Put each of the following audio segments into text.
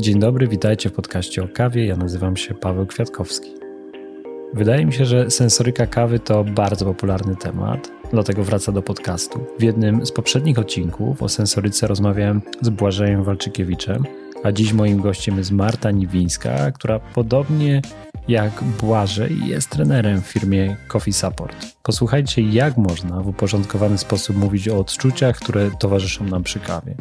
Dzień dobry, witajcie w podcaście o kawie. Ja nazywam się Paweł Kwiatkowski. Wydaje mi się, że sensoryka kawy to bardzo popularny temat, dlatego wraca do podcastu. W jednym z poprzednich odcinków o sensoryce rozmawiałem z Błażejem Walczykiewiczem, a dziś moim gościem jest Marta Niwińska, która podobnie jak Błażej jest trenerem w firmie Coffee Support. Posłuchajcie, jak można w uporządkowany sposób mówić o odczuciach, które towarzyszą nam przy kawie.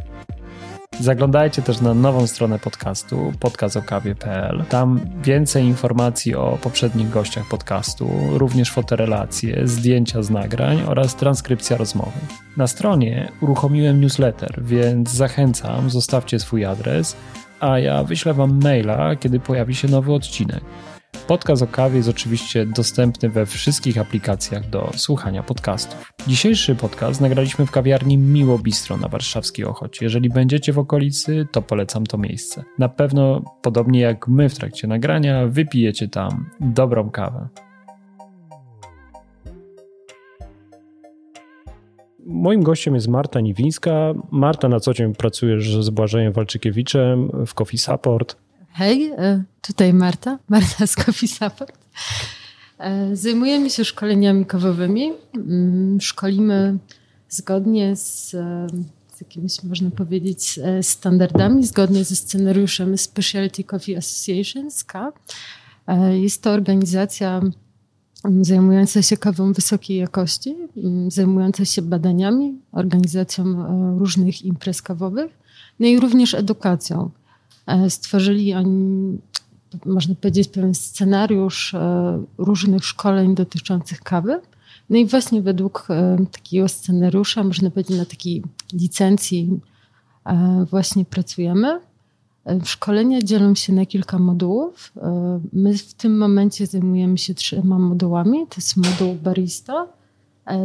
Zaglądajcie też na nową stronę podcastu podcastokawie.pl. Tam więcej informacji o poprzednich gościach podcastu, również fotorelacje, zdjęcia z nagrań oraz transkrypcja rozmowy. Na stronie uruchomiłem newsletter, więc zachęcam, zostawcie swój adres, a ja wyślę wam maila, kiedy pojawi się nowy odcinek. Podcast o kawie jest oczywiście dostępny we wszystkich aplikacjach do słuchania podcastów. Dzisiejszy podcast nagraliśmy w kawiarni Miło Bistro na warszawskiej Ochocie. Jeżeli będziecie w okolicy, to polecam to miejsce. Na pewno, podobnie jak my w trakcie nagrania, wypijecie tam dobrą kawę. Moim gościem jest Marta Niwińska. Marta na co dzień pracujesz z Błażejem Walczykiewiczem w Coffee Support. Hej, e, tutaj Marta, Marta z Coffee Support. E, zajmujemy się szkoleniami kawowymi. Mm, szkolimy zgodnie z, e, z jakimiś, można powiedzieć, standardami, zgodnie ze scenariuszem Specialty Coffee Association, SCA. Jest to organizacja mm, zajmująca się kawą wysokiej jakości, mm, zajmująca się badaniami, organizacją różnych imprez kawowych, no i również edukacją. E, stworzyli oni, można powiedzieć, pewien scenariusz e, różnych szkoleń dotyczących kawy. No i właśnie według e, takiego scenariusza, można powiedzieć, na takiej licencji właśnie pracujemy. Szkolenia dzielą się na kilka modułów. My w tym momencie zajmujemy się trzema modułami. To jest moduł barista,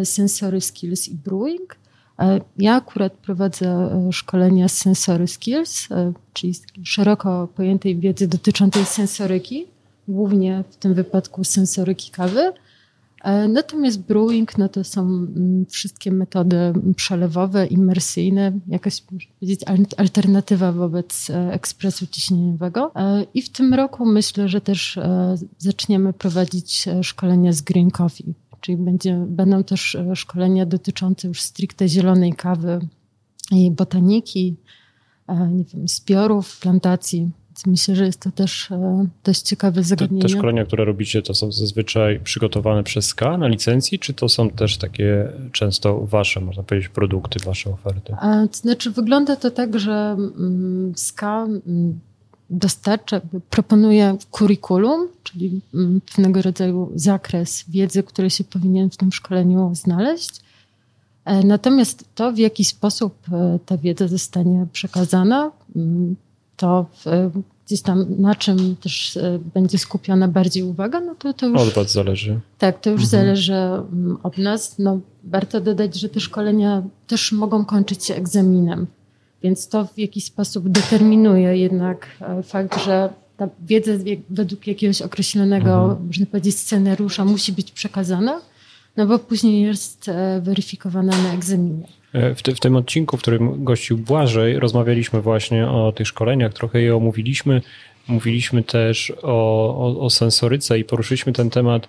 sensory skills i brewing. E, ja akurat prowadzę e, szkolenia z sensory skills, e, czyli szeroko pojętej wiedzy dotyczącej sensoryki, głównie w tym wypadku sensoryki kawy. Natomiast brewing no to są mm, wszystkie metody przelewowe, imersyjne, jakaś powiedzieć, alternatywa wobec ekspresu ciśnieniowego. I w tym roku myślę, że też zaczniemy prowadzić szkolenia z green coffee czyli będzie, będą też e, szkolenia dotyczące już stricte zielonej kawy i botaniki, e, nie wiem, zbiorów, plantacji. Więc myślę, że jest to też e, dość ciekawe zagadnienie. Te, te szkolenia, które robicie, to są zazwyczaj przygotowane przez SKA na licencji, czy to są też takie często wasze, można powiedzieć, produkty, wasze oferty? A, to znaczy, wygląda to tak, że SKA mm, dostarcza, proponuje kurikulum, czyli mm, pewnego rodzaju zakres wiedzy, który się powinien w tym szkoleniu znaleźć. E, natomiast to, w jaki sposób e, ta wiedza zostanie przekazana, mm, to gdzieś tam na czym też e, będzie skupiona bardziej uwaga, no to, to już... Od was zależy. Tak, to już mhm. zależy mm, od nas. No, warto dodać, że te szkolenia też mogą kończyć się egzaminem. Więc to w jakiś sposób determinuje jednak e, fakt, że ta wiedza według jakiegoś określonego, mhm. można powiedzieć, scenariusza musi być przekazana, no bo później jest e, weryfikowana na egzaminie. E, w, te, w, tym odcinku, w którym gościł Błażej, rozmawialiśmy właśnie o tych szkoleniach, trochę je omówiliśmy. Mówiliśmy też o, o, o sensoryce i poruszyliśmy ten temat,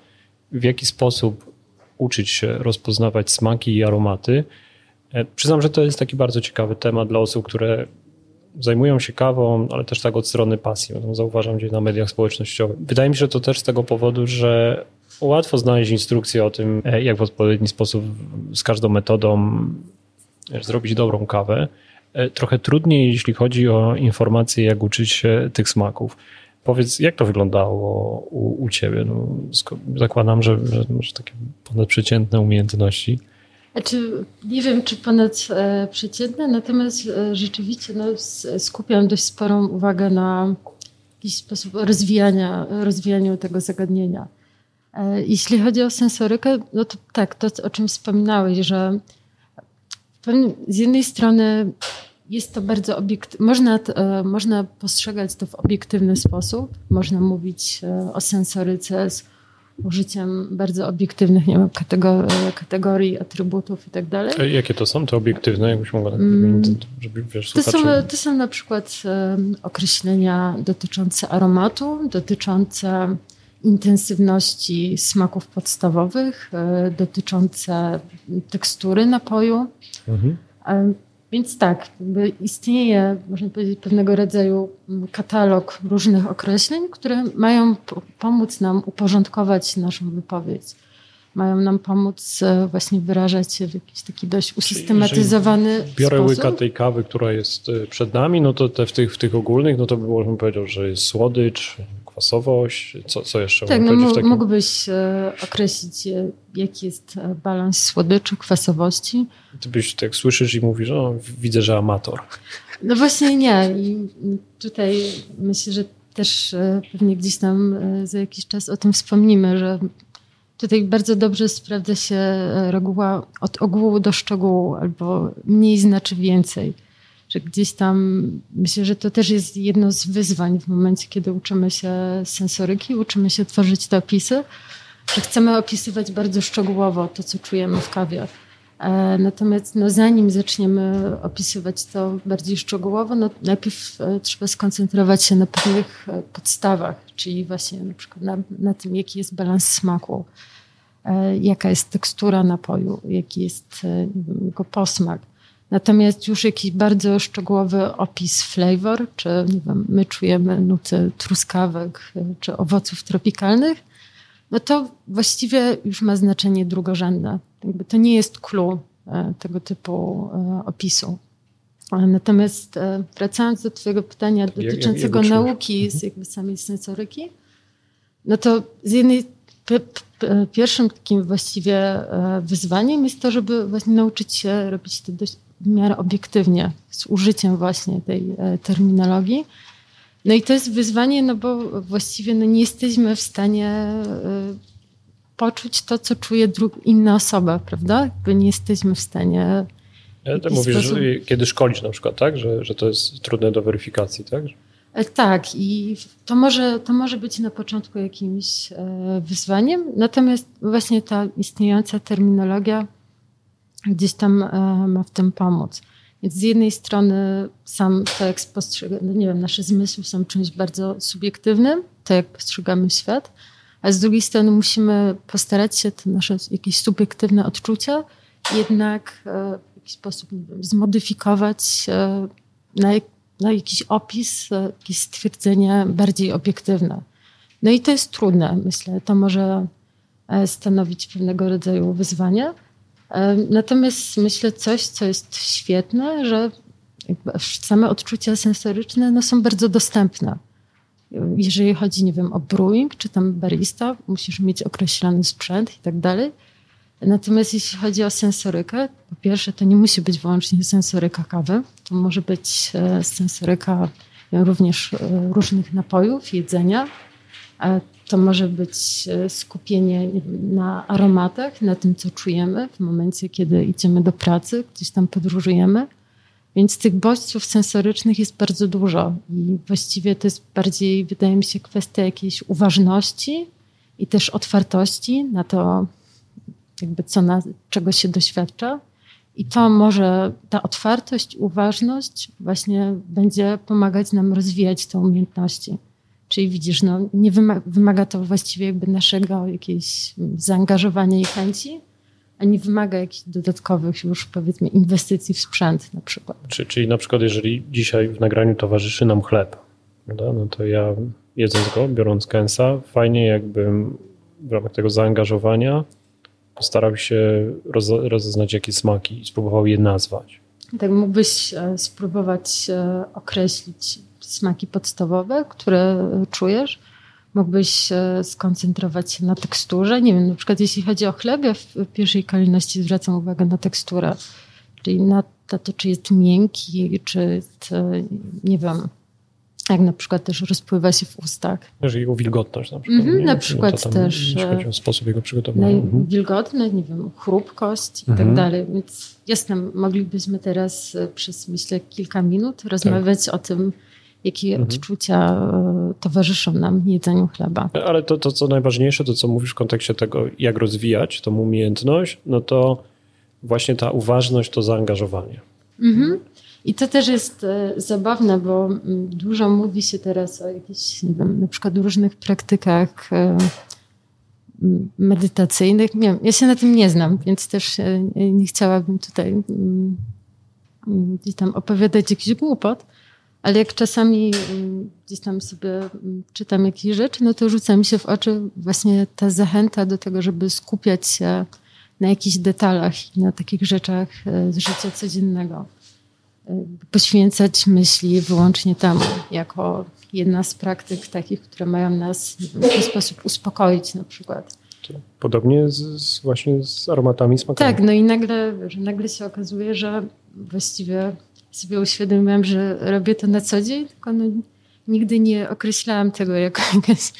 w jaki sposób uczyć się rozpoznawać smaki i aromaty. E, przyznam, że to jest taki bardzo ciekawy temat dla osób, które zajmują się kawą, ale też tak od strony pasji. Zauważam gdzieś na mediach społecznościowych. Wydaje mi się, że to też z tego powodu, że łatwo znaleźć instrukcję o tym, e, jak w odpowiedni sposób z każdą metodą zrobić dobrą kawę. E, trochę trudniej, jeśli chodzi o informacje, jak uczyć się tych smaków. Powiedz, jak to wyglądało u, u ciebie? No, zakładam, że, że masz takie ponadprzeciętne umiejętności. Znaczy, nie wiem, czy ponad e, przeciętne, natomiast e, rzeczywiście no, skupiam dość sporą uwagę na jakiś sposób rozwijania, rozwijaniu tego zagadnienia. E, jeśli chodzi o sensorykę, no to tak, to o czym wspominałeś, że z jednej strony jest to bardzo obiektywne, można, można postrzegać to w obiektywny sposób, można mówić o sensoryce z użyciem bardzo obiektywnych nie wiem, kategorii, kategorii atrybutów i tak dalej. Jakie to są te obiektywne, jakbyś mogła tak mm, żeby wiesz, to, są, to są na przykład określenia dotyczące aromatu, dotyczące intensywności smaków podstawowych, e, dotyczące tekstury napoju. Mhm. Więc tak, istnieje, można powiedzieć, pewnego rodzaju katalog różnych określeń, które mają pomóc nam uporządkować naszą wypowiedź. Mają nam pomóc e, właśnie wyrażać się w jakiś taki dość usystematyzowany Czyli biorę sposób. łyka tej kawy, która jest e, przed nami, no to te, w, tych, w tych ogólnych, no to bym powiedział, że jest słodycz, kwasowość, co, co jeszcze? Tak, no takim... mógłbyś e, określić, e, jaki jest e, balans słodyczy, kwasowości. Ty byś tak słyszysz i mówisz, o, widzę, że amator. No właśnie nie. I tutaj myślę, że też pewnie gdzieś tam za jakiś czas o tym wspomnimy, że tutaj bardzo dobrze sprawdza się reguła od ogółu do szczegółu, albo mniej znaczy więcej że gdzieś tam myślę, że to też jest jedno z wyzwań w momencie, kiedy uczymy się sensoryki, uczymy się tworzyć te opisy, że chcemy opisywać bardzo szczegółowo to, co czujemy w kawie. E, natomiast no, zanim zaczniemy opisywać to bardziej szczegółowo, no, najpierw e, trzeba skoncentrować się na pewnych e, podstawach, czyli właśnie na przykład na, na tym, jaki jest balans smaku, jaka jest tekstura napoju, jaki jest jego posmak. Natomiast już jakiś bardzo szczegółowy opis flavor, czy nie wiem, my czujemy nuty truskawek czy owoców tropikalnych, no to właściwie już ma znaczenie drugorzędne. Jakby to nie jest clue e, tego typu e, opisu. Natomiast wracając do Twojego pytania dotyczącego jak, jak, jak nauki z jakby samej sensoryki, no to z jednej pierwszym takim właściwie wyzwaniem jest to, żeby właśnie nauczyć się robić dość w miarę obiektywnie, z użyciem właśnie tej e, terminologii. No i to jest wyzwanie, no bo właściwie no nie jesteśmy w stanie e, poczuć to, co czuje inna osoba, prawda? Jakby nie jesteśmy w stanie. Ja to mówisz, sposób... że kiedy szkolisz na przykład, tak? Że, że to jest trudne do weryfikacji, tak? E, tak, i to może, to może być na początku jakimś wyzwaniem, natomiast właśnie ta istniejąca terminologia gdzieś tam e, ma w tym pomóc. Więc z jednej strony sam tekst postrzega, no nie wiem, nasze zmysły są czymś bardzo subiektywnym, to jak postrzegamy świat, a z drugiej strony musimy postarać się te nasze jakieś subiektywne odczucia jednak e, w jakiś sposób wiem, zmodyfikować e, na, na jakiś opis, jakieś stwierdzenie bardziej obiektywne. No i to jest trudne, myślę. To może stanowić pewnego rodzaju wyzwanie. Natomiast myślę coś, co jest świetne, że same odczucia sensoryczne no, są bardzo dostępne. Jeżeli chodzi, nie wiem, o brewing, czy tam barista, musisz mieć określony sprzęt i tak dalej. Natomiast jeśli chodzi o sensorykę, po pierwsze, to nie musi być wyłącznie sensoryka kawy. To może być e, sensoryka również e, różnych napojów, jedzenia. To może być e, skupienie na aromatach, na tym, co czujemy w momencie, kiedy idziemy do pracy, gdzieś tam podróżujemy. Więc tych bodźców sensorycznych jest bardzo dużo i właściwie to jest bardziej, wydaje mi się, kwestia jakiejś uważności i też otwartości na to, jakby co na, czego się doświadcza. I to może, ta otwartość, uważność właśnie będzie pomagać nam rozwijać te umiejętności. Czyli widzisz, no, nie wymaga, to właściwie jakby naszego jakiegoś zaangażowania i chęci, a nie wymaga jakichś dodatkowych już powiedzmy inwestycji w sprzęt na przykład. Czyli, czyli na przykład jeżeli dzisiaj w nagraniu towarzyszy nam chleb, prawda? no to ja jedząc go, biorąc kęsa, fajnie jakbym w ramach tego zaangażowania starał się rozeznać jakieś smaki i spróbował je nazwać. Tak, mógłbyś e, spróbować e, określić smaki podstawowe, które czujesz. Mógłbyś skoncentrować się na teksturze. Nie wiem, na przykład jeśli chodzi o chleb, ja w pierwszej kolejności zwracam uwagę na teksturę, czyli na to, czy jest miękki, czy jest, nie wiem, jak na przykład też rozpływa się w ustach. Że jego wilgotność na przykład. Mm -hmm, na przykład tam, też. Jeśli chodzi o sposób jego przygotowania. Mhm. Wilgotność, nie wiem, chrupkość i tak mhm. dalej. Więc jasne, moglibyśmy teraz przez myślę kilka minut rozmawiać tak. o tym, jakie mhm. odczucia e, towarzyszą nam jedzeniu chleba. Ale to, to, co najważniejsze, to co mówisz w kontekście tego, jak rozwijać tą umiejętność, no to właśnie ta uważność, to zaangażowanie. Mhm. I to też jest e, zabawne, bo mm, dużo mówi się teraz o jakichś, nie wiem, na przykład różnych praktykach e, medytacyjnych. Nie ja się na tym nie znam, więc też nie chciałabym tutaj mm, gdzieś tam opowiadać jakiś głupot, ale jak czasami mm, gdzieś tam sobie mm, czytam jakieś rzeczy, no to rzuca mi się w oczy właśnie ta zachęta do tego, żeby skupiać się na jakichś detalach i na takich rzeczach e, z życia codziennego. E, poświęcać myśli wyłącznie temu, jako jedna z praktyk takich, które mają nas w ten sposób uspokoić na przykład. Podobnie z, z, właśnie z aromatami smakami. Tak, no i nagle, że nagle się okazuje, że właściwie sobie uświadomiłam, że robię to na co dzień, tylko no, nigdy nie określałam tego jako jakaś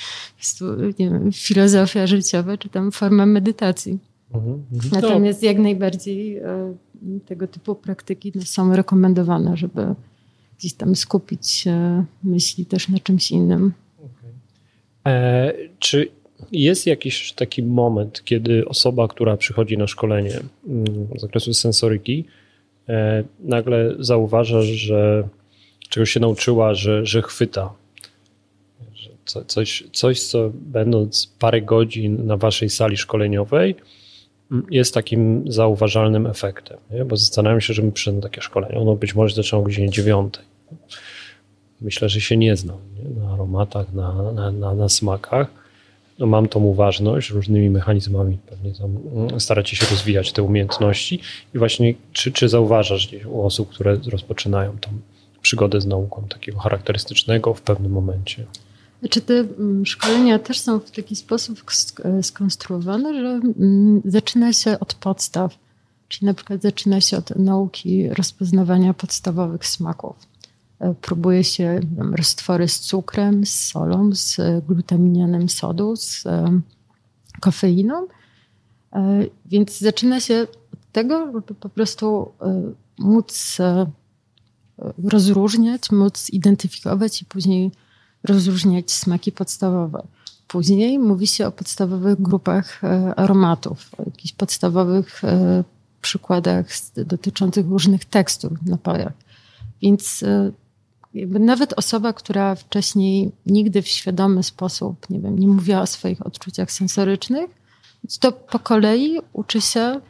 nie wiem, filozofia życiowa, czy tam forma medytacji. Mhm, mhm. Natomiast jak najbardziej e, tego typu praktyki no, są rekomendowane, żeby gdzieś tam skupić myśli też na czymś innym. Okay. E, czy jest jakiś taki moment, kiedy osoba, która przychodzi na szkolenie mm, z zakresu sensoryki, nagle zauważa, że czegoś się nauczyła, że, że chwyta. Że coś, coś, co będąc parę godzin na waszej sali szkoleniowej, jest takim zauważalnym efektem. Nie? Bo zastanawiam się, że my takie szkolenie. Ono być może zaczęło godzinie dziewiątej. Myślę, że się nie znam nie? na aromatach, na, na, na, na smakach no mam tą uważność, różnymi mechanizmami pewnie tam mm, staracie się rozwijać te umiejętności. I właśnie czy, czy zauważasz gdzieś u osób, które rozpoczynają tą przygodę z nauką takiego charakterystycznego w pewnym momencie? Czy te mm, szkolenia też są w taki sposób skonstruowane, że mm, zaczyna się od podstaw, czyli na przykład zaczyna się od nauki rozpoznawania podstawowych smaków próbuje się wiem, roztwory z cukrem, z solą, z glutaminianem sodu, z e, kofeiną. E, więc zaczyna się od tego, żeby po prostu móc rozróżniać, móc identyfikować i później rozróżniać smaki podstawowe. Później mówi się o podstawowych grupach aromatów, o jakichś podstawowych przykładach dotyczących różnych tekstur w napojach. Więc jakby nawet osoba, która wcześniej nigdy w świadomy sposób, nie wiem, nie mówiła o swoich odczuciach sensorycznych, to po kolei uczy się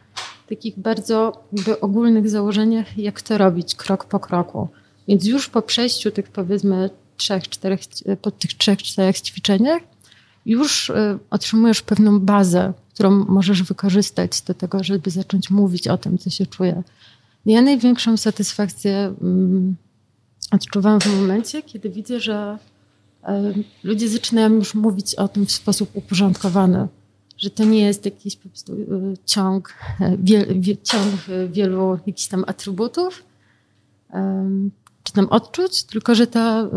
takich bardzo jakby ogólnych założeniach, jak to robić krok po kroku. Więc już po przejściu tych powiedzmy trzech, czterech, po tych trzech, czterech ćwiczeniach już y, otrzymujesz pewną bazę, którą możesz wykorzystać do tego, żeby zacząć mówić o tym, co się czuje. Ja największą satysfakcję mm, odczuwam w momencie, kiedy widzę, że e, ludzie zaczynają już mówić o tym w sposób uporządkowany, że to nie jest jakiś po prostu e, ciąg, e, wie, ciąg wielu jakichś tam atrybutów, czy tam odczuć, tylko że ta,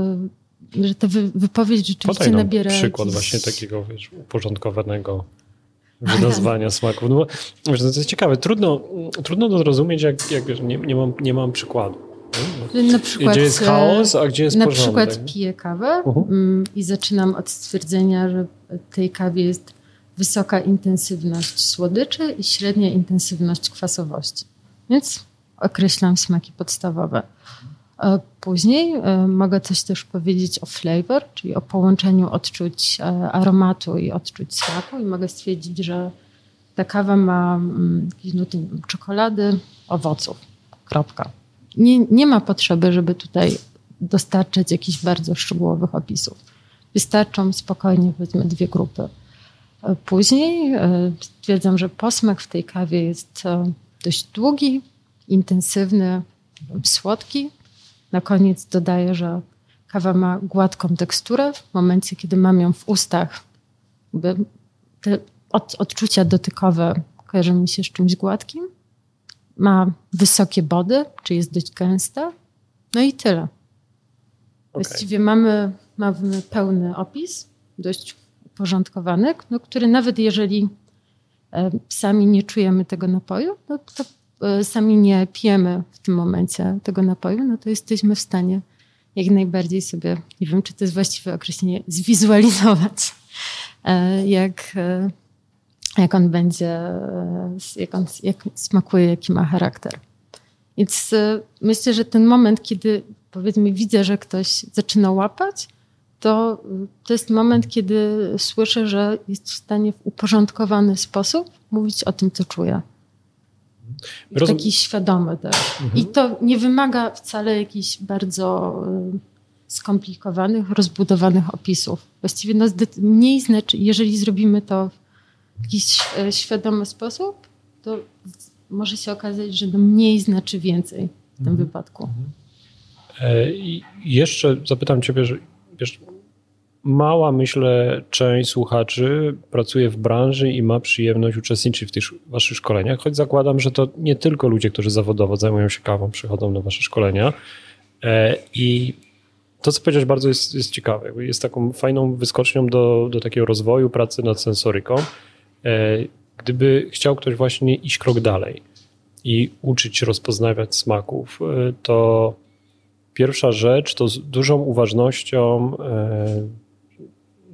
że ta wypowiedź rzeczywiście Podaj nabiera... przykład jakiś... właśnie takiego wiesz, uporządkowanego wynazwania smaków. No, to jest ciekawe. Trudno, trudno to zrozumieć, jak, jak nie, nie, mam, nie mam przykładu. Na przykład, gdzie jest chaos, a gdzie jest Na porządek. przykład piję kawę uh-huh. i zaczynam od stwierdzenia, że tej kawie jest wysoka intensywność słodyczy i średnia intensywność kwasowości. Więc określam smaki podstawowe. Później e, mogę coś też powiedzieć o flavor, czyli o połączeniu odczuć e, aromatu i odczuć smaku i mogę stwierdzić, że ta kawa ma mm, jakieś nuty czekolady, owoców. Kropka nie, nie ma potrzeby, żeby tutaj dostarczać jakichś bardzo szczegółowych opisów. Wystarczą spokojnie, powiedzmy, dwie grupy. E, później e, stwierdzam, że posmak w tej kawie jest e, dość długi, intensywny, słodki. Na koniec dodaję, że kawa ma gładką teksturę. W momencie, kiedy mam ją w ustach, te odczucia dotykowe kojarzą mi się z czymś gładkim ma wysokie body, czy jest dość gęsta. No i tyle. Okay. Właściwie mamy, mamy pełny opis, dość uporządkowany, no, który nawet jeżeli e, sami nie czujemy tego napoju, no to e, sami nie pijemy w tym momencie tego napoju, no to jesteśmy w stanie jak najbardziej sobie, nie wiem, czy to jest właściwe określenie, zwizualizować, e, jak, jak on będzie, jak on jak smakuje, jaki ma charakter. Więc myślę, że ten moment, kiedy powiedzmy widzę, że ktoś zaczyna łapać, to, to jest moment, kiedy słyszę, że jest w stanie w uporządkowany sposób mówić o tym, co czuje. W taki świadomy też. Mhm. I to nie wymaga wcale jakichś bardzo y, skomplikowanych, rozbudowanych opisów. Właściwie no, mniej znaczy, jeżeli zrobimy to jakiś y, świadomy sposób, to może się okazać, że no mniej znaczy więcej w tym mhm. wypadku. Mhm. E, I jeszcze zapytam Ciebie, że wiesz, mała, myślę, część słuchaczy pracuje w branży i ma przyjemność uczestniczyć w tych waszych szkoleniach, choć zakładam, że to nie tylko ludzie, którzy zawodowo zajmują się kawą, przychodzą na wasze szkolenia. E, I to, co powiedziałeś, bardzo jest, jest ciekawe. Jest taką fajną wyskocznią do, do takiego rozwoju pracy nad sensoryką. E, gdyby chciał ktoś właśnie iść krok dalej i uczyć rozpoznawać smaków, e, to pierwsza rzecz to z dużą uważnością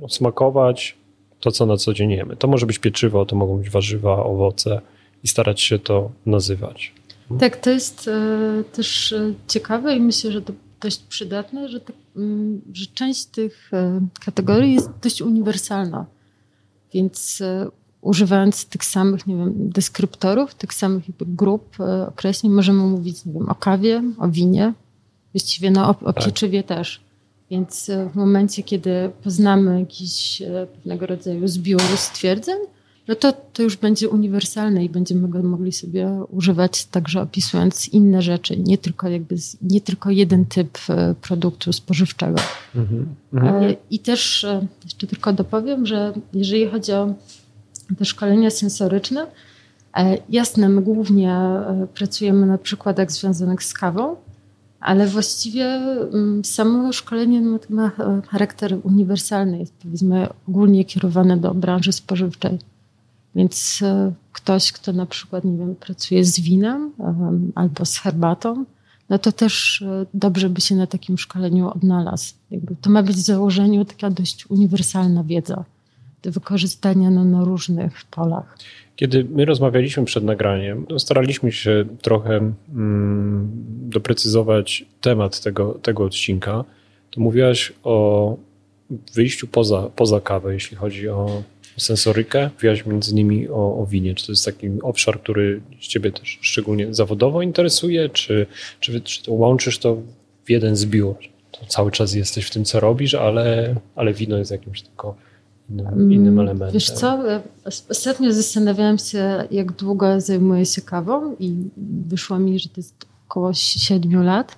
smakować to, co na co dzień jemy. To może być pieczywo, to mogą być warzywa, owoce i starać się to nazywać. Tak, to jest e, też e, ciekawe i myślę, że to dość przydatne, że, mm, że część tych e, kategorii jest dość uniwersalna. Więc używając tych samych, nie wiem, deskryptorów, tych samych grup określeń, możemy mówić, nie wiem, o kawie, o winie, właściwie no, o, o tak. pieczywie też. Więc e, w momencie, kiedy poznamy jakiś e, pewnego rodzaju zbiór stwierdzeń, no to, to już będzie uniwersalne i będziemy go mogli sobie używać także opisując inne rzeczy, nie tylko jakby, nie tylko jeden typ e, produktu spożywczego. Mhm, mhm. I też jeszcze tylko dopowiem, że jeżeli chodzi o te szkolenia sensoryczne, jasne, my głównie pracujemy na przykładach związanych z kawą, ale właściwie mm, samo szkolenie ma charakter uniwersalny, jest powiedzmy ogólnie kierowane do branży spożywczej. Więc e, ktoś, kto na przykład, nie wiem, pracuje z winem albo z herbatą, no to też e, dobrze by się na takim szkoleniu odnalazł. Jakby to ma być w założeniu taka dość uniwersalna wiedza wykorzystania no, na różnych polach. Kiedy my rozmawialiśmy przed nagraniem, staraliśmy się trochę mm, doprecyzować temat tego, tego odcinka. To mówiłaś o wyjściu poza, poza kawę, jeśli chodzi o sensorykę. Mówiłaś między innymi o, o winie. Czy to jest taki obszar, który Ciebie też szczególnie zawodowo interesuje? Czy, czy, czy to łączysz to w jeden zbiór? To cały czas jesteś w tym, co robisz, ale, ale wino jest jakimś tylko innym, innym elementem. Wiesz co, ostatnio zastanawiałam się, jak długo zajmuję się kawą i wyszło mi, że to jest około 7 lat.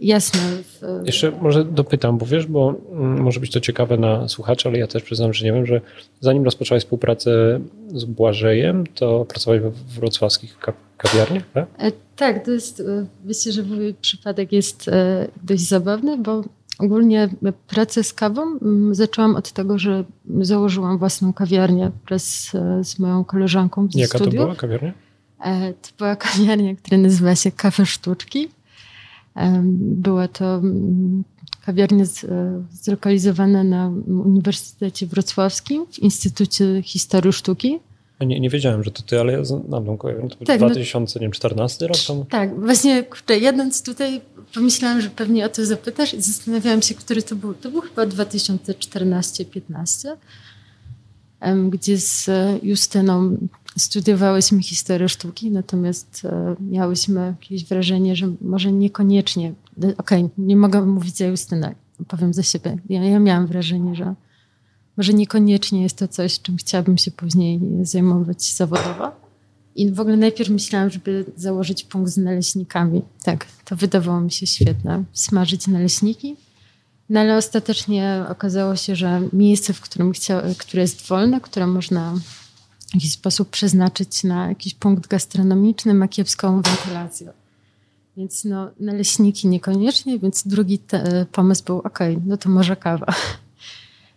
Jasne. W... Jeszcze może dopytam, bo wiesz, bo mm, może być to ciekawe na słuchaczy, ale ja też przyznam, że nie wiem, że zanim rozpoczęłaś współpracę z Błażejem, to pracowałeś we wrocławskich kawiarniach, tak? E, tak, to jest, e, myślę, że mój przypadek jest e, dość zabawny, bo Ogólnie pracę z kawą mm, zaczęłam od tego, że założyłam własną kawiarnię wraz z moją koleżanką z Jaka studiów. to była kawiarnia? E, to była kawiarnia, która nazywa się Kafe Sztuczki. Była to mm, kawiarnia zlokalizowana na Uniwersytecie Wrocławskim w Instytucie Historii Sztuki. Nie, nie wiedziałem, że to ty, ale ja znam tą. To tak, 2014 no, rok? Tak, właśnie kurczę, jadąc tutaj pomyślałam, że pewnie o to zapytasz i zastanawiałam się, który to był. To był chyba 2014-15, gdzie z Justyną studiowałyśmy historię sztuki, natomiast e, miałyśmy jakieś wrażenie, że może niekoniecznie, okej, okay, nie mogę mówić za Justynę, powiem za siebie. Ja, ja miałam wrażenie, że może niekoniecznie jest to coś, czym chciałabym się później zajmować zawodowo. I w ogóle najpierw myślałam, żeby założyć punkt z naleśnikami. Tak, to wydawało mi się świetne. Smażyć naleśniki. No ale ostatecznie okazało się, że miejsce, w którym chcia, które jest wolne, które można w jakiś sposób przeznaczyć na jakiś punkt gastronomiczny, ma kiepską wentylację. Więc no, naleśniki niekoniecznie, więc drugi te, pomysł był, ok, no to może kawa.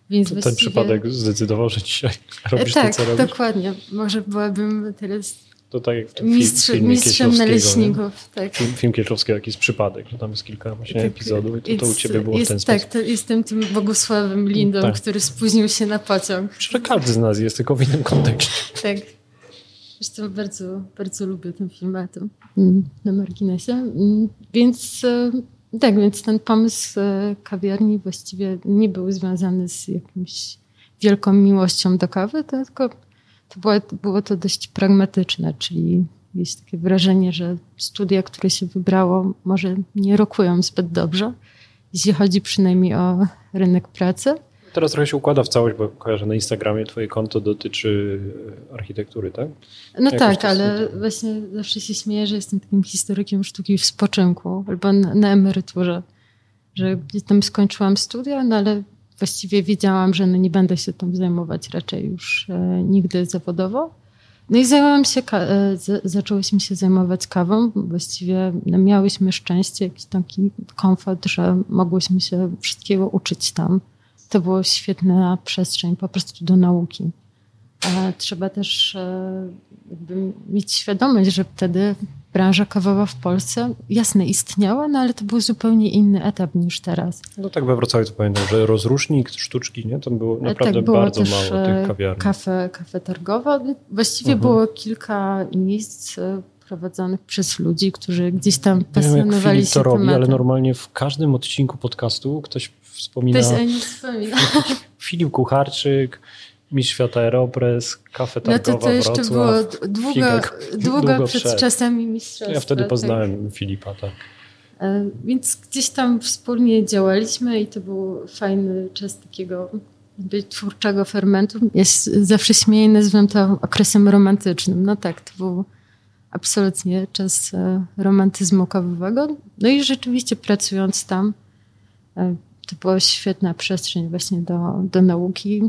Więc właściwie... Ten przypadek zdecydował, że dzisiaj robisz tak, to, co robisz? Tak, dokładnie. Może byłabym teraz To tak jak w tym Mistrz, filmie Mistrzem naleśników. Tak. Film, film Kieślowskiego, jakiś przypadek, że tam jest kilka właśnie tak, epizodów i to, to u ciebie było jest, w ten tak, sposób. Tak, jestem tym Bogusławem Lindą, tak. który spóźnił się na pociąg. Że każdy z nas jest, tylko w innym kontekście. Tak. Zresztą bardzo, bardzo lubię ten film, a to mm, na marginesie. Mm, więc e, tak, więc ten pomysł e, kawiarni właściwie nie był związany z jakimś wielką miłością do kawy, tylko to było, było to dość pragmatyczne, czyli jest takie wrażenie, że studia, które się wybrało, może nie rokują zbyt dobrze, jeśli chodzi przynajmniej o rynek pracy. Teraz trochę się układa w całość, bo kojarzę na Instagramie twoje konto dotyczy architektury, tak? No Jak tak, ale właśnie zawsze się śmieję, że jestem takim historykiem sztuki w spoczynku albo na, emeryturze. Że gdzieś tam skończyłam studia, no ale właściwie wiedziałam, że no nie będę się tym zajmować raczej już e, nigdy zawodowo. No i zajęłam się, e, zaczęłyśmy się zajmować kawą. Właściwie no, miałyśmy szczęście, jakiś taki komfort, że mogłyśmy się wszystkiego uczyć tam. To była świetna przestrzeń po prostu do nauki. A trzeba też e, mieć świadomość, że wtedy branża kawowa w Polsce, jasne, istniała, no ale to był zupełnie inny etap niż teraz. No tak we Wrocławiu to pamiętam, że rozrusznik, sztuczki, nie? Tam było tak, naprawdę tak, było bardzo mało tych e, kawiarni. Kafe, kafe targowe. Właściwie mhm. było kilka miejsc e, prowadzonych przez ludzi, którzy gdzieś tam pasjonowali się to robi, tematem. ale normalnie w każdym odcinku podcastu ktoś wspomina... Ktoś nie wspomina. Filip Kucharczyk, Mistrz Świata Aeropress, kafe targowa No to, to jeszcze Wrocław, było długo, długo, długo przed, przed czasami mistrzostwa. Ja wtedy tak. poznałem tak. Filipa, tak. E, więc gdzieś tam wspólnie działaliśmy i to był fajny czas takiego twórczego fermentu. Ja zawsze śmieję, nazywam to okresem romantycznym. No tak, to był absolutnie czas e, romantyzmu kawowego. No i rzeczywiście pracując tam, e, to była świetna przestrzeń właśnie do, do nauki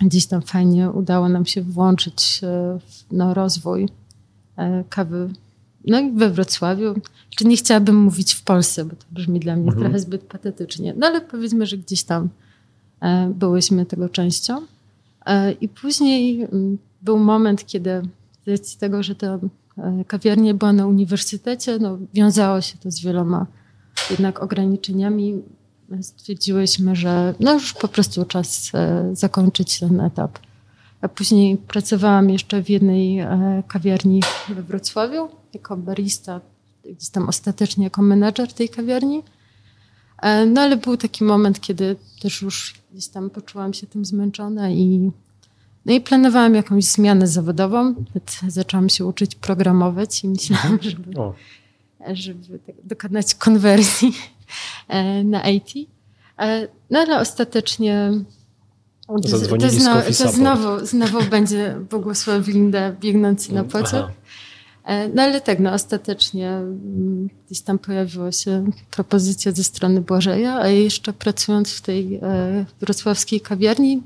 gdzieś tam fajnie udało nam się włączyć e, w no, rozwój e, kawy. No i we Wrocławiu. Czy nie chciałabym mówić w Polsce, bo to brzmi dla mnie mhm. trochę zbyt patetycznie. No ale powiedzmy, że gdzieś tam e, byłyśmy tego częścią. I później mm, był moment, kiedy z racji tego, że ta kawiarnia była na uniwersytecie, no, wiązało się to z wieloma jednak ograniczeniami stwierdziłyśmy, że no już po prostu czas e, zakończyć ten etap. A później pracowałam jeszcze w jednej e, kawiarni we Wrocławiu jako barista, gdzieś tam ostatecznie jako menedżer tej kawiarni. E, no ale był taki moment, kiedy też już gdzieś tam poczułam się tym zmęczona i, no i planowałam jakąś zmianę zawodową. Zaczęłam się uczyć programować i myślałam, żeby, żeby tak dokonać konwersji na IT. E, no ale ostatecznie to, to, znowu, to znowu, znowu będzie Bogusław Linda biegnący na pociąg. E, no ale tak, no ostatecznie mm, gdzieś tam pojawiła się propozycja ze strony Błażeja, a jeszcze pracując w tej wrocławskiej kawiarni,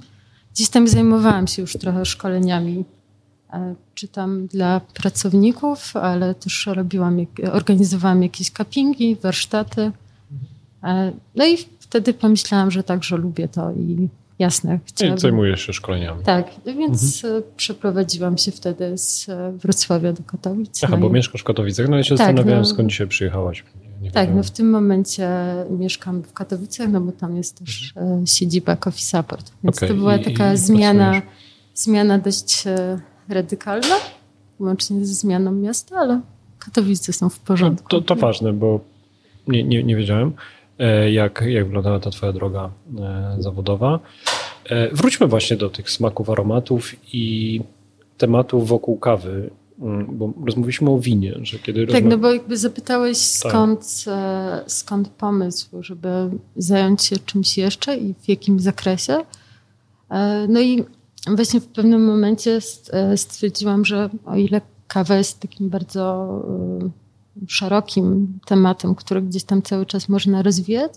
gdzieś tam zajmowałam się już trochę szkoleniami czy tam dla pracowników, ale też robiłam, organizowałam jakieś cuppingi, warsztaty. E, no i wtedy pomyślałam, że także lubię to i jasne. Chciałabym... I zajmujesz się szkoleniami. Tak, więc mhm. przeprowadziłam się wtedy z Wrocławia do Katowic. Aha, no bo i... mieszkasz w Katowicach, no i się tak, zastanawiałem, no, skąd dzisiaj przyjechałaś. Nie tak, no w tym momencie mieszkam w Katowicach, no bo tam jest też mhm. siedziba Coffee Support. Więc okay. to była taka I, zmiana, zmiana dość radykalna, łącznie ze zmianą miasta, ale Katowice są w porządku. No, to, to ważne, bo nie, nie, nie wiedziałem. E, jak, jak wyglądała ta twoja droga e, zawodowa. E, wróćmy właśnie do tych smaków, aromatów i tematów wokół kawy, mm, bo rozmawialiśmy o winie, że kiedy... Tak, no bo jakby zapytałeś tak. skąd, tak. skąd pomysł, żeby zająć się czymś jeszcze i w jakim zakresie. No i właśnie w pewnym momencie stwierdziłam, że o ile kawa jest takim bardzo szerokim tematem, który gdzieś tam cały czas można rozwijać,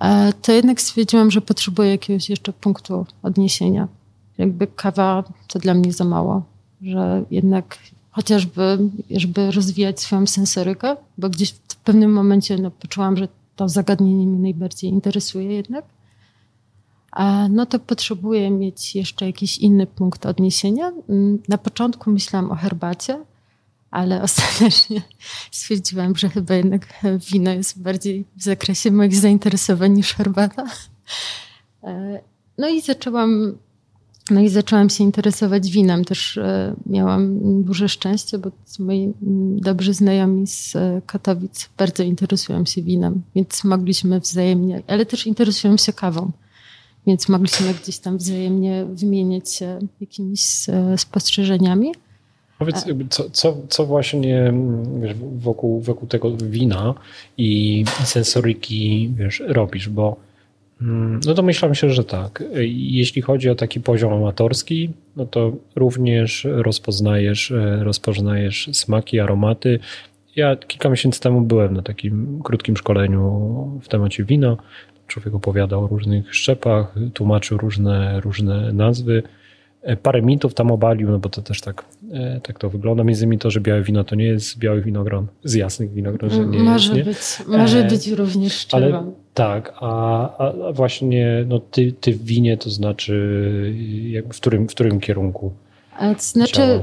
e, to jednak stwierdziłam, że potrzebuję jakiegoś jeszcze punktu odniesienia. Jakby kawa to dla mnie za mało, że jednak chociażby, żeby rozwijać swoją sensorykę, bo gdzieś w pewnym momencie no, poczułam, że to zagadnienie mnie najbardziej interesuje jednak. no to potrzebuję mieć jeszcze jakiś inny punkt odniesienia. Mm, na początku myślałam o herbacie, ale ostatecznie stwierdziłam, że chyba jednak wino jest bardziej w zakresie moich zainteresowań niż herbata. E, no i zaczęłam, no i zaczęłam się interesować winem. Też e, miałam duże szczęście, bo moi dobrzy znajomi z e, Katowic bardzo interesują się winem, więc mogliśmy wzajemnie, ale też interesują się kawą więc mogliśmy gdzieś tam wzajemnie wymieniać się jakimiś spostrzeżeniami. Powiedz, co, co, co właśnie wiesz, wokół, wokół tego wina i, sensoryki wiesz, robisz, bo mm, no to myślałem się, że tak. Jeśli chodzi o taki poziom amatorski, no to również rozpoznajesz, e, rozpoznajesz smaki, aromaty. Ja kilka miesięcy temu byłem na takim krótkim szkoleniu w temacie wina. Człowiek opowiadał o różnych szczepach, tłumaczył różne, różne nazwy. E, parę mitów tam obalił, no bo to też tak, e, tak to wygląda. Między innymi to, że białe wino to nie jest białych winogron, z jasnych winogron, że nie może jest, nie? Być, może e, być również szczerą. Ale tak, a, a właśnie no, ty, ty w winie to znaczy w, którym, w którym kierunku? A to znaczy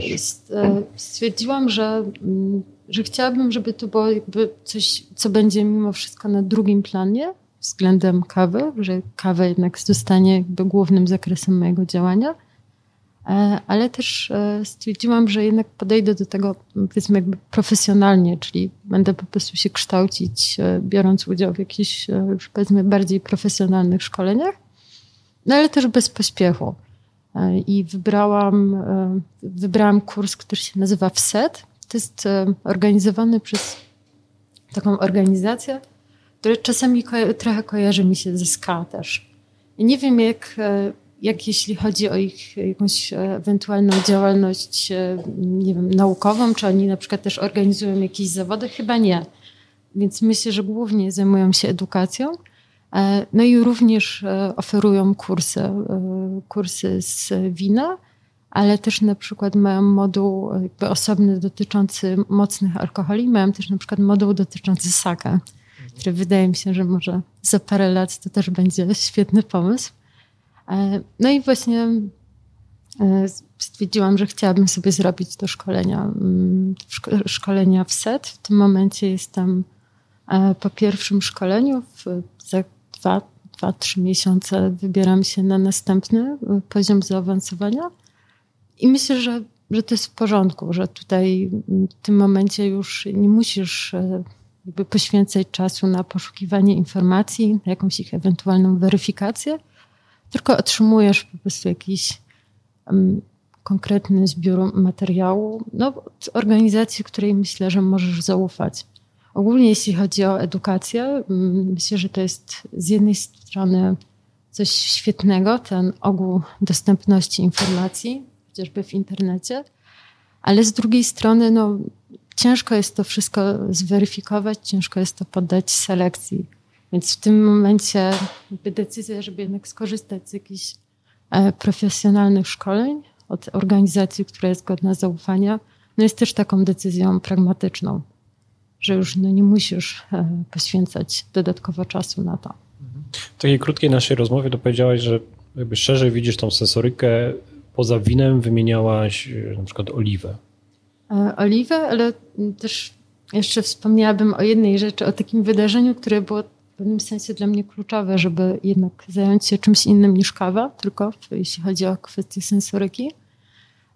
stwierdziłam, że, mm, że chciałabym, żeby to było jakby coś, co będzie mimo wszystko na drugim planie względem kawy, że kawa jednak zostanie jakby głównym zakresem mojego działania E, ale też e, stwierdziłam, że jednak podejdę do tego powiedzmy jakby profesjonalnie, czyli będę po prostu się kształcić, e, biorąc udział w jakichś powiedzmy bardziej profesjonalnych szkoleniach, no ale też bez pośpiechu. I wybrałam, wybrałam kurs, który się nazywa WSET. To jest organizowany przez taką organizację, która czasami trochę kojarzy mi się ze SKA też. I nie wiem, jak jak jeśli chodzi o ich jakąś ewentualną działalność, e, nie wiem, naukową, czy oni na przykład też organizują jakieś zawody? Chyba nie. Więc myślę, że głównie zajmują się edukacją. E, no i również e, oferują kursy, kursy z wina, ale też na przykład mają moduł osobny dotyczący mocnych alkoholi, mają też na przykład moduł dotyczący saka, który wydaje mi się, że może za parę lat to też będzie świetny pomysł. E, no i właśnie e, stwierdziłam, że chciałabym sobie zrobić to szkolenia, mm, szkolenia w set. W tym momencie jestem e, po pierwszym szkoleniu. Za dwa, dwa, trzy miesiące wybieram się na następny poziom zaawansowania. I myślę, że, że to jest w porządku, że tutaj w tym momencie już nie musisz jakby poświęcać czasu na poszukiwanie informacji, na jakąś ich ewentualną weryfikację, tylko otrzymujesz po prostu jakiś um, konkretny zbiór materiału no, od organizacji, której myślę, że możesz zaufać. Ogólnie jeśli chodzi o edukację, myślę, że to jest z jednej strony coś świetnego, ten ogół dostępności informacji, chociażby w internecie, ale z drugiej strony no, ciężko jest to wszystko zweryfikować, ciężko jest to poddać selekcji. Więc w tym momencie decyzja, żeby jednak skorzystać z jakichś e, profesjonalnych szkoleń od organizacji, która jest godna zaufania, no jest też taką decyzją pragmatyczną, że już no nie musisz e, poświęcać dodatkowo czasu na to. W takiej krótkiej naszej rozmowie to powiedziałaś, że jakby szerzej widzisz tą sensorykę, poza winem wymieniałaś e, na przykład oliwę. Oliwę, ale też jeszcze wspomniałabym o jednej rzeczy, o takim wydarzeniu, które było w pewnym sensie dla mnie kluczowe, żeby jednak zająć się czymś innym niż kawa, tylko jeśli chodzi o kwestie sensoryki.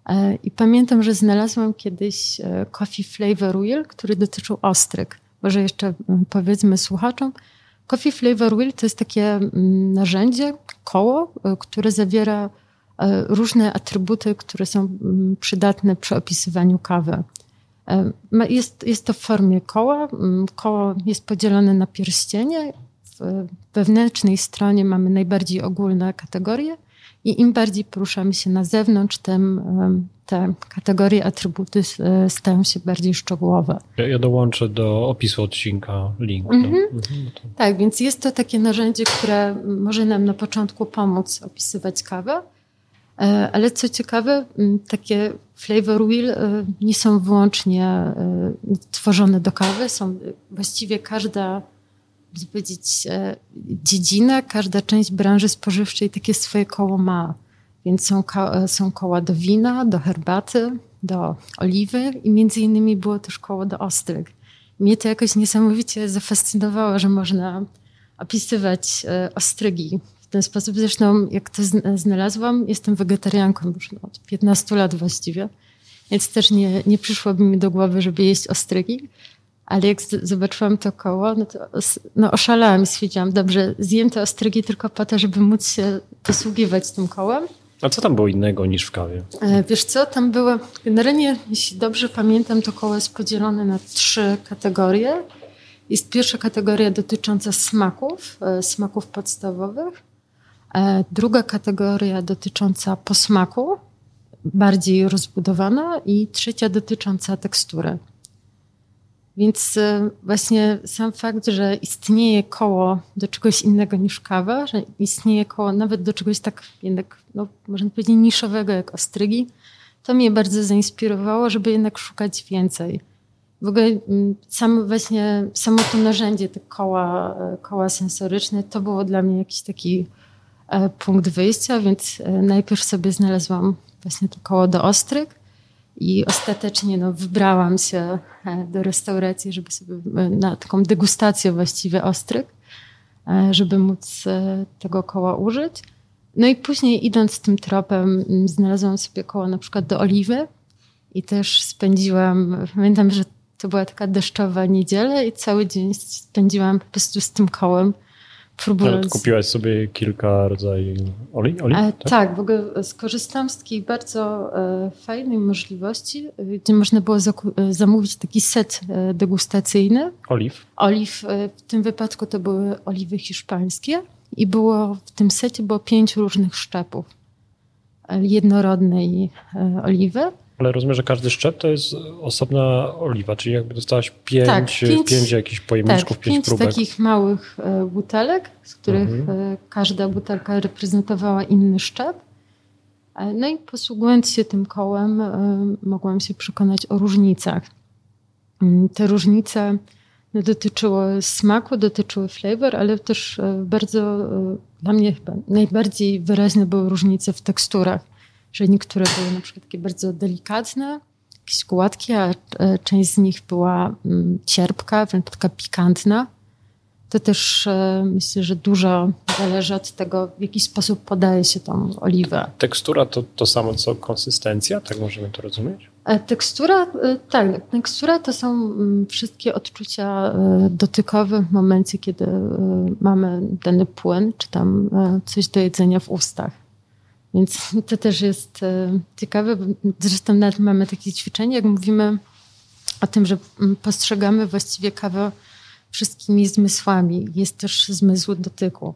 E, I pamiętam, że znalazłam kiedyś e, coffee flavor wheel, który dotyczył ostryg. Może jeszcze powiedzmy słuchaczom. Coffee flavor wheel to jest takie narzędzie, koło, e, które zawiera różne atrybuty, które są przydatne przy opisywaniu kawy. Jest, jest to w formie koła. Mm, koło jest podzielone na pierścienie. W wewnętrznej stronie mamy najbardziej ogólne kategorie i im bardziej poruszamy się na zewnątrz, tym te kategorie, atrybuty e, stają się bardziej szczegółowe. Ja, dołączę do opisu odcinka link. Mhm. Mhm, tak, więc jest to takie narzędzie, które może nam na początku pomóc opisywać kawę, E, ale co ciekawe, takie flavor wheel e, nie są wyłącznie e, tworzone do kawy. Są właściwie każda, powiedzieć, e, dziedzina, każda część branży spożywczej takie swoje koło ma. Więc są, są koła do wina, do herbaty, do oliwy i między innymi było też koło do ostryg. Mnie to jakoś niesamowicie zafascynowało, że można opisywać ostrygi w ten sposób. Zresztą jak to znalazłam, jestem wegetarianką już od 15 lat właściwie, więc też nie, nie przyszłoby mi do głowy, żeby jeść ostrygi. Ale jak zobaczyłam to koło, no to no oszalałam i stwierdziłam, dobrze, zjem te ostrygi tylko po to, żeby móc się posługiwać tym kołem. A co tam było innego niż w kawie? E, wiesz co, tam było, generalnie, jeśli dobrze pamiętam, to koło jest podzielone na trzy kategorie. Jest pierwsza kategoria dotycząca smaków, e, smaków podstawowych. E, druga kategoria dotycząca posmaku, bardziej rozbudowana. I trzecia dotycząca tekstury. Więc e, właśnie sam fakt, że istnieje koło do czegoś innego niż kawa, że istnieje koło nawet do czegoś tak jednak, no, można powiedzieć, niszowego jak ostrygi, to mnie bardzo zainspirowało, żeby jednak szukać więcej. W ogóle mm, sam właśnie, samo to narzędzie, te koła, e, koła sensoryczne, to było dla mnie jakiś taki punkt wyjścia, więc najpierw sobie znalazłam właśnie to koło do ostryg, i ostatecznie no, wybrałam się e, do restauracji, żeby sobie e, na taką degustację właściwie ostryg, e, żeby móc tego koła użyć. No i później idąc tym tropem znalazłam sobie koło na przykład do oliwy i też spędziłam, pamiętam, że to była taka deszczowa niedziela i cały dzień spędziłam po prostu z tym kołem próbując... kupiłaś sobie kilka rodzajów oli? oli tak? tak? w ogóle skorzystałam z takiej bardzo e, fajnej możliwości, e, gdzie można było e, zamówić taki set e, degustacyjny. Oliw? Oliw, e, w tym wypadku to były oliwy hiszpańskie i było w tym secie było pięć różnych szczepów jednorodnej oliwy. Ale rozumiem, że każdy szczep to jest osobna oliwa, czyli jakby dostałaś pięć, tak, pięć, pięć jakichś pojemniczków, tak, pięć, pięć próbek. takich małych e, butelek, z których mhm. E, każda butelka reprezentowała inny szczep. E, no i posługując się tym kołem, mogłam się przekonać o różnicach. Mm, te różnice no, dotyczyły smaku, dotyczyły flavor, ale też bardzo, dla mnie chyba najbardziej wyraźne były różnice w teksturach że niektóre były na przykład takie bardzo delikatne, jakieś gładkie, a e, część z nich była mm, cierpka, wręcz taka pikantna. To też e, myślę, że dużo zależy od tego, w jaki sposób podaje się tą oliwę. Tekstura to to samo co konsystencja, tak możemy to rozumieć? E, tekstura, tak, tekstura to są mm, wszystkie odczucia dotykowe w momencie, kiedy mamy dany płyn, czy tam coś do jedzenia w ustach. Więc to też jest e, ciekawe. Zresztą nawet mamy takie ćwiczenie, jak mówimy o tym, że mm, postrzegamy właściwie kawę wszystkimi zmysłami. Jest też zmysł dotyku.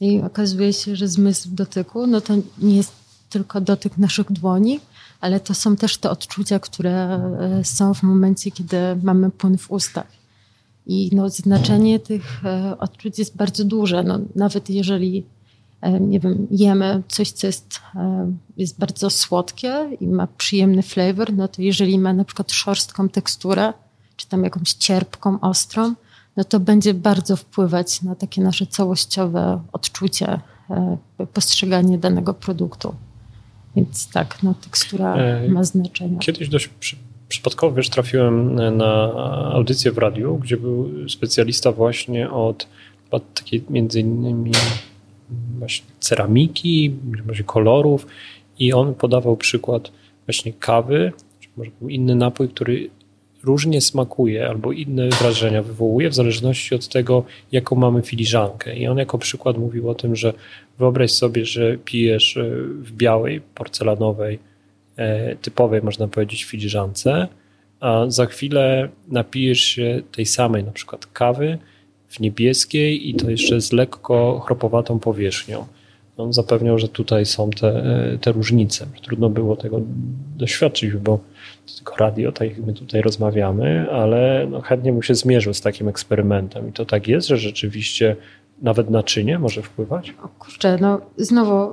I okazuje się, że zmysł dotyku no to nie jest tylko dotyk naszych dłoni, ale to są też te odczucia, które e, są w momencie, kiedy mamy płyn w ustach. I no, znaczenie tych e, odczuć jest bardzo duże. No, nawet jeżeli nie wiem, jemy coś, co jest, e, jest bardzo słodkie i ma przyjemny flavor, no to jeżeli ma na przykład szorstką teksturę, czy tam jakąś cierpką, ostrą, no to będzie bardzo wpływać na takie nasze całościowe odczucie, e, postrzeganie danego produktu. Więc tak, no, tekstura ma znaczenie. Kiedyś dość przy, przypadkowo, wiesz, trafiłem na audycję w radiu, gdzie był specjalista właśnie od, od takiej między innymi właśnie ceramiki, może kolorów i on podawał przykład właśnie kawy, czy może inny napój, który różnie smakuje albo inne wrażenia wywołuje w zależności od tego, jaką mamy filiżankę. I on jako przykład mówił o tym, że wyobraź sobie, że pijesz e, w białej, porcelanowej, e, typowej, można powiedzieć, filiżance, a za chwilę napijesz się tej samej na przykład kawy, w niebieskiej i to jeszcze z lekko chropowatą powierzchnią. On zapewniał, że tutaj są te, te różnice. Trudno było tego doświadczyć, bo to tylko radio, tak jak my tutaj rozmawiamy, ale no chętnie mu się zmierzył z takim eksperymentem. I to tak jest, że rzeczywiście nawet naczynie może wpływać? O kurczę, no znowu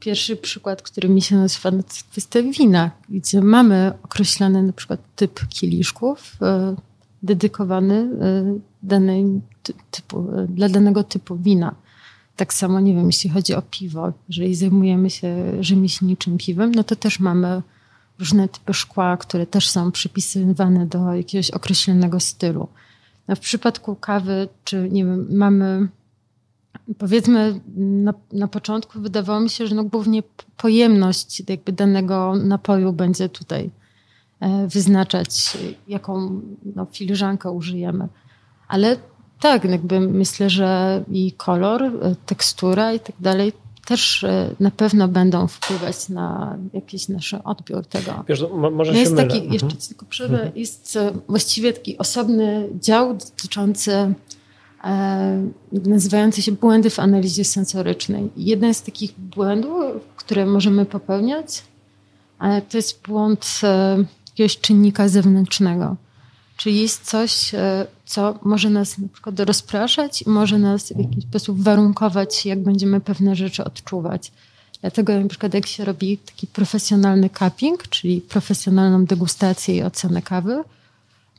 pierwszy przykład, który mi się nazywa, no to kwestia wina, gdzie mamy określony na przykład typ kieliszków, y, dedykowany y, danej typu, dla danego typu wina. Tak samo, nie wiem, jeśli chodzi o piwo, jeżeli zajmujemy się rzemieślniczym piwem, no to też mamy różne typy szkła, które też są przypisywane do jakiegoś określonego stylu. No w przypadku kawy, czy nie wiem, mamy powiedzmy na, na początku wydawało mi się, że no głównie pojemność jakby danego napoju będzie tutaj e, wyznaczać, jaką no, filiżankę użyjemy. Ale tak, jakby myślę, że i kolor, e, tekstura i tak dalej też e, na pewno będą wpływać na jakiś nasz odbiór tego. Wiesz, no, może no jest taki, mhm. jeszcze tylko przerwę, mhm. jest właściwie taki osobny dział dotyczący E, nazywające się błędy w analizie sensorycznej. Jeden z takich błędów, które możemy popełniać, to jest błąd e, jakiegoś czynnika zewnętrznego. Czyli jest coś, e, co może nas na przykład rozpraszać i może nas w jakiś sposób warunkować, jak będziemy pewne rzeczy odczuwać. Dlatego na przykład jak się robi taki profesjonalny cupping, czyli profesjonalną degustację i ocenę kawy,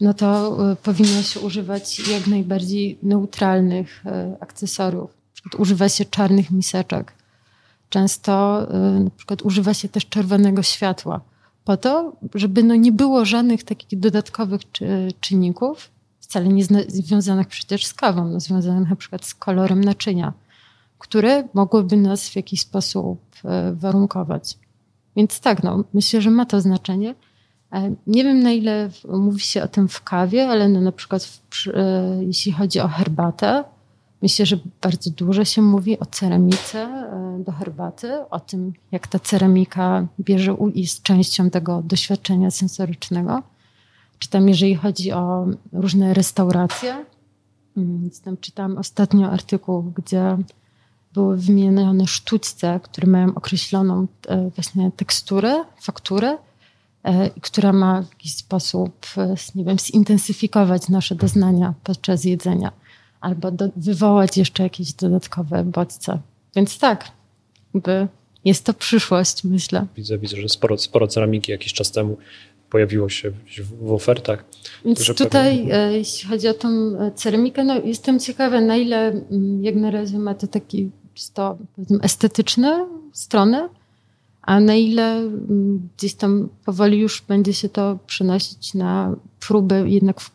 no to e, powinno się używać jak najbardziej neutralnych e, akcesoriów. Na przykład używa się czarnych miseczek. Często e, na przykład używa się też czerwonego światła po to, żeby no nie było żadnych takich dodatkowych czynników, wcale nie związanych przecież z kawą, no związanych na przykład z kolorem naczynia, które mogłyby nas w jakiś sposób warunkować. Więc tak, no, myślę, że ma to znaczenie. E, nie wiem, na ile mówi się o tym w kawie, ale no na przykład w, e, jeśli chodzi o herbatę, myślę, że bardzo dużo się mówi o ceramice e, do herbaty, o tym, jak ta ceramika bierze jest częścią tego doświadczenia sensorycznego. Czy tam, jeżeli chodzi o różne restauracje, mm, więc tam czytałam ostatnio artykuł, gdzie były wymienione sztućce, które mają określoną właśnie teksturę, fakturę, E, która ma w jakiś sposób, e, nie wiem, zintensyfikować nasze doznania podczas jedzenia albo do, wywołać jeszcze jakieś dodatkowe bodźce. Więc tak, by jest to przyszłość, myślę. Widzę, widzę, że sporo, sporo ceramiki jakiś czas temu pojawiło się w, ofertach. Więc tutaj, pewnie... jeśli chodzi o tą e, ceramikę, no jestem ciekawa, na ile mm, jak na razie ma to taki to, estetyczne strony, a na ile mm, gdzieś tam powoli już będzie się to przenosić na próbę jednak w,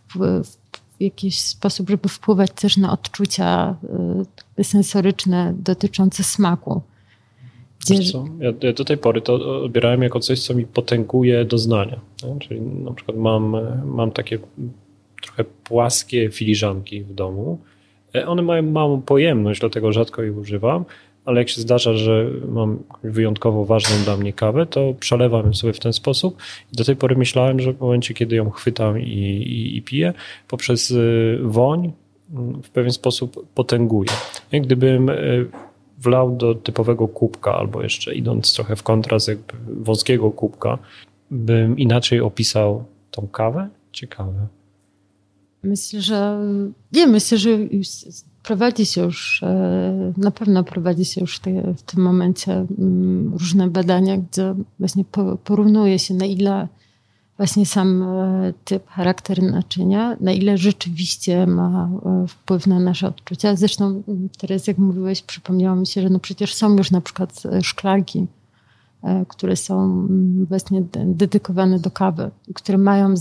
w jakiś sposób, żeby wpływać też na odczucia y, sensoryczne dotyczące smaku. Co? Ja, do tej pory to odbierałem jako coś, co mi potęguje doznania. Nie? Czyli na przykład mam, mam takie trochę płaskie filiżanki w domu. E, one mają małą pojemność, dlatego rzadko ich używam, ale jak się zdarza, że mam wyjątkowo ważną dla mnie kawę, to przelewam ją sobie w ten sposób. I do tej pory myślałem, że w momencie, kiedy ją chwytam i, i, i piję, poprzez y, woń mm, w pewien sposób potęguje. Gdybym y, wlał do typowego kubka, albo jeszcze idąc trochę w kontrast jakby wąskiego kubka, bym inaczej opisał tą kawę? Ciekawe. Myślę, że nie, myślę, że prowadzi się już, e, na pewno prowadzi się już w tym momencie mm, różne badania, gdzie właśnie porównuje się na ile właśnie sam e, typ, charakter naczynia, na ile rzeczywiście ma e, wpływ na nasze odczucia. Zresztą teraz jak mówiłeś, przypomniało mi się, że no przecież są już na przykład szklanki, które są właśnie dedykowane do kawy, które mają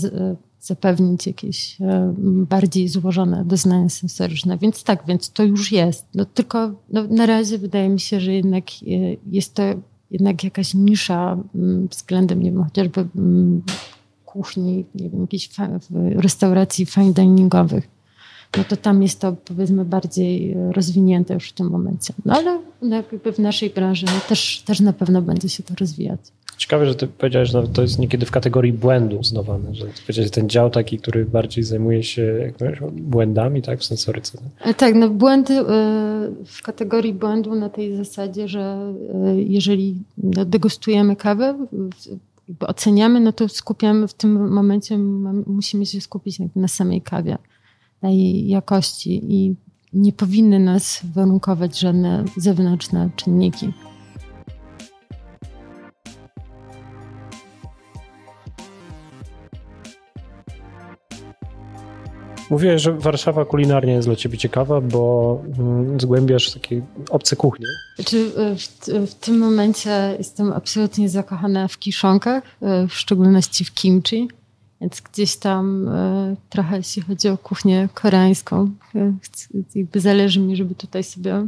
zapewnić jakieś e, bardziej złożone doznania sensoryczne. Więc tak, więc to już jest. No, tylko no, na razie wydaje mi się, że jednak e, jest to jednak jakaś nisza względem, nie wiem, chociażby kuchni, nie wiem, jakiejś restauracji fine diningowych. No to tam jest to powiedzmy bardziej rozwinięte już w tym momencie. No ale jakby w naszej branży no, też, też na pewno będzie się to rozwijać. Ciekawe, że ty powiedziałeś, że to jest niekiedy w kategorii błędu uznawane, że powiedziałeś, ten dział taki, który bardziej zajmuje się jak mówisz, błędami tak, w sensoryce. E, tak, no błędy e, w kategorii błędu na tej zasadzie, że e, jeżeli no, degustujemy kawę, oceniamy, no to skupiamy w tym momencie, musimy się skupić na samej kawie, na jej jakości i nie powinny nas warunkować żadne zewnętrzne czynniki. Mówiłeś, że Warszawa kulinarnie jest dla ciebie ciekawa, bo mm, zgłębiasz takie obce kuchnie. Znaczy, e, w, w, tym momencie jestem absolutnie zakochana w kiszonkach, e, w szczególności w kimchi. Więc gdzieś tam e, trochę jeśli chodzi o kuchnię koreańską, jakby zależy mi, żeby tutaj sobie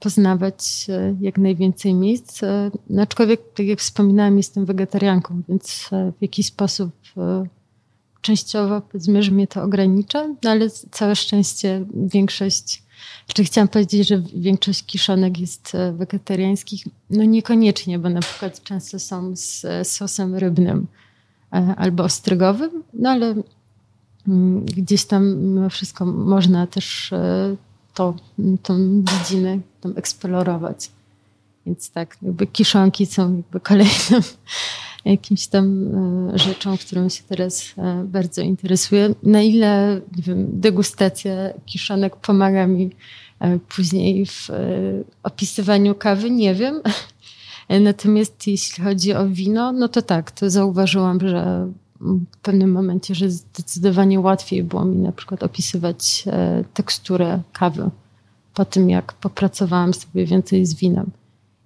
poznawać jak najwięcej miejsc. No, aczkolwiek, tak jak wspominałam, jestem wegetarianką, więc w jakiś sposób częściowo powiedzmy, że mnie to ogranicza, no ale całe szczęście większość, czy chciałam powiedzieć, że większość kiszonek jest e, wegetariańskich, no niekoniecznie, bo na przykład często są z e, sosem rybnym e, albo ostrygowym, no ale mm, gdzieś tam mimo wszystko można też to, tą dziedzinę tam eksplorować. Więc tak, jakby kiszonki są jakby kolejnym jakimś tam e, rzeczą, którą się teraz e, bardzo interesuję. Na ile nie wiem, degustacja kiszonek pomaga mi e, później w opisywaniu kawy, nie wiem. Natomiast jeśli chodzi o wino, no to tak, to zauważyłam, że w pewnym momencie, że zdecydowanie łatwiej było mi na przykład opisywać teksturę kawy po tym, jak popracowałam sobie więcej z winem.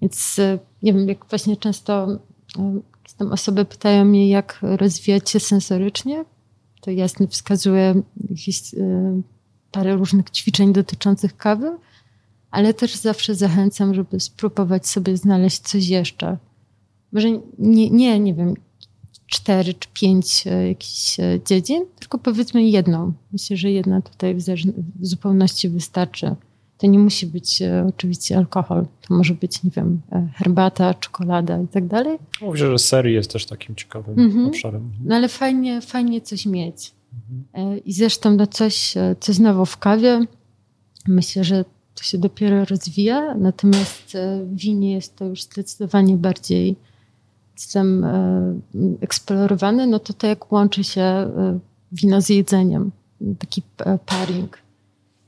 Więc nie wiem, jak właśnie często tam osoby pytają mnie, jak rozwijać się sensorycznie, to jasno wskazuję jakieś y, parę różnych ćwiczeń dotyczących kawy, ale też zawsze zachęcam, żeby spróbować sobie znaleźć coś jeszcze. Może nie, nie, nie wiem, cztery czy pięć y, jakichś y, dziedzin, tylko powiedzmy jedną. Myślę, że jedna tutaj w, w zupełności wystarczy. To nie musi być e, oczywiście alkohol. To może być, nie wiem, e, herbata, czekolada i tak dalej. Myślę, że sery jest też takim ciekawym mhm. obszarem. No ale fajnie, fajnie coś mieć. Mhm. E, I zresztą no coś, coś znowu w kawie. Myślę, że to się dopiero rozwija, natomiast w winie jest to już zdecydowanie bardziej system eksplorowany, no to to jak łączy się wino z jedzeniem, taki pairing.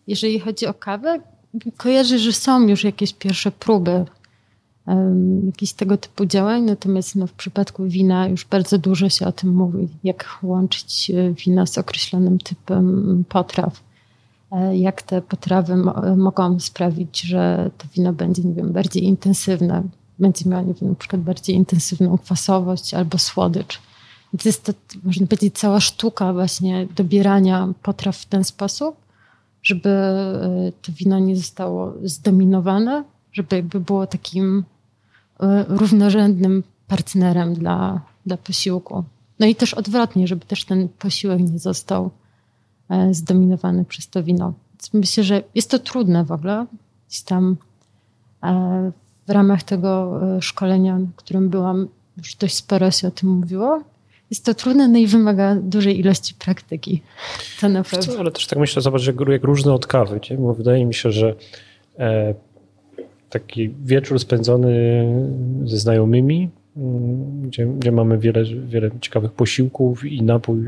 Jeżeli chodzi o kawę, kojarzę, że są już jakieś pierwsze próby um, jakichś tego typu działań, natomiast no, w przypadku wina już bardzo dużo się o tym mówi, jak łączyć e, wina z określonym typem potraw. E, jak te potrawy mo mogą sprawić, że to wino będzie, nie wiem, bardziej intensywne, będzie miało, nie wiem, na przykład bardziej intensywną kwasowość albo słodycz. Więc jest to, można powiedzieć, cała sztuka właśnie dobierania potraw w ten sposób, żeby e, to wino nie zostało zdominowane, żeby jakby było takim e, równorzędnym partnerem dla, dla posiłku. No i też odwrotnie, żeby też ten posiłek nie został e, zdominowany przez to wino. Więc myślę, że jest to trudne w ogóle. Gdzieś tam w ramach tego szkolenia, na którym byłam, już dość sporo się o tym mówiło jest to trudne, no i wymaga dużej ilości praktyki. To naprawdę. Co, ale też tak myślę, zobacz, jak, jak różne od kawy, nie? bo wydaje mi się, że e, taki wieczór spędzony ze znajomymi, mm, gdzie, gdzie mamy wiele, wiele ciekawych posiłków i napój,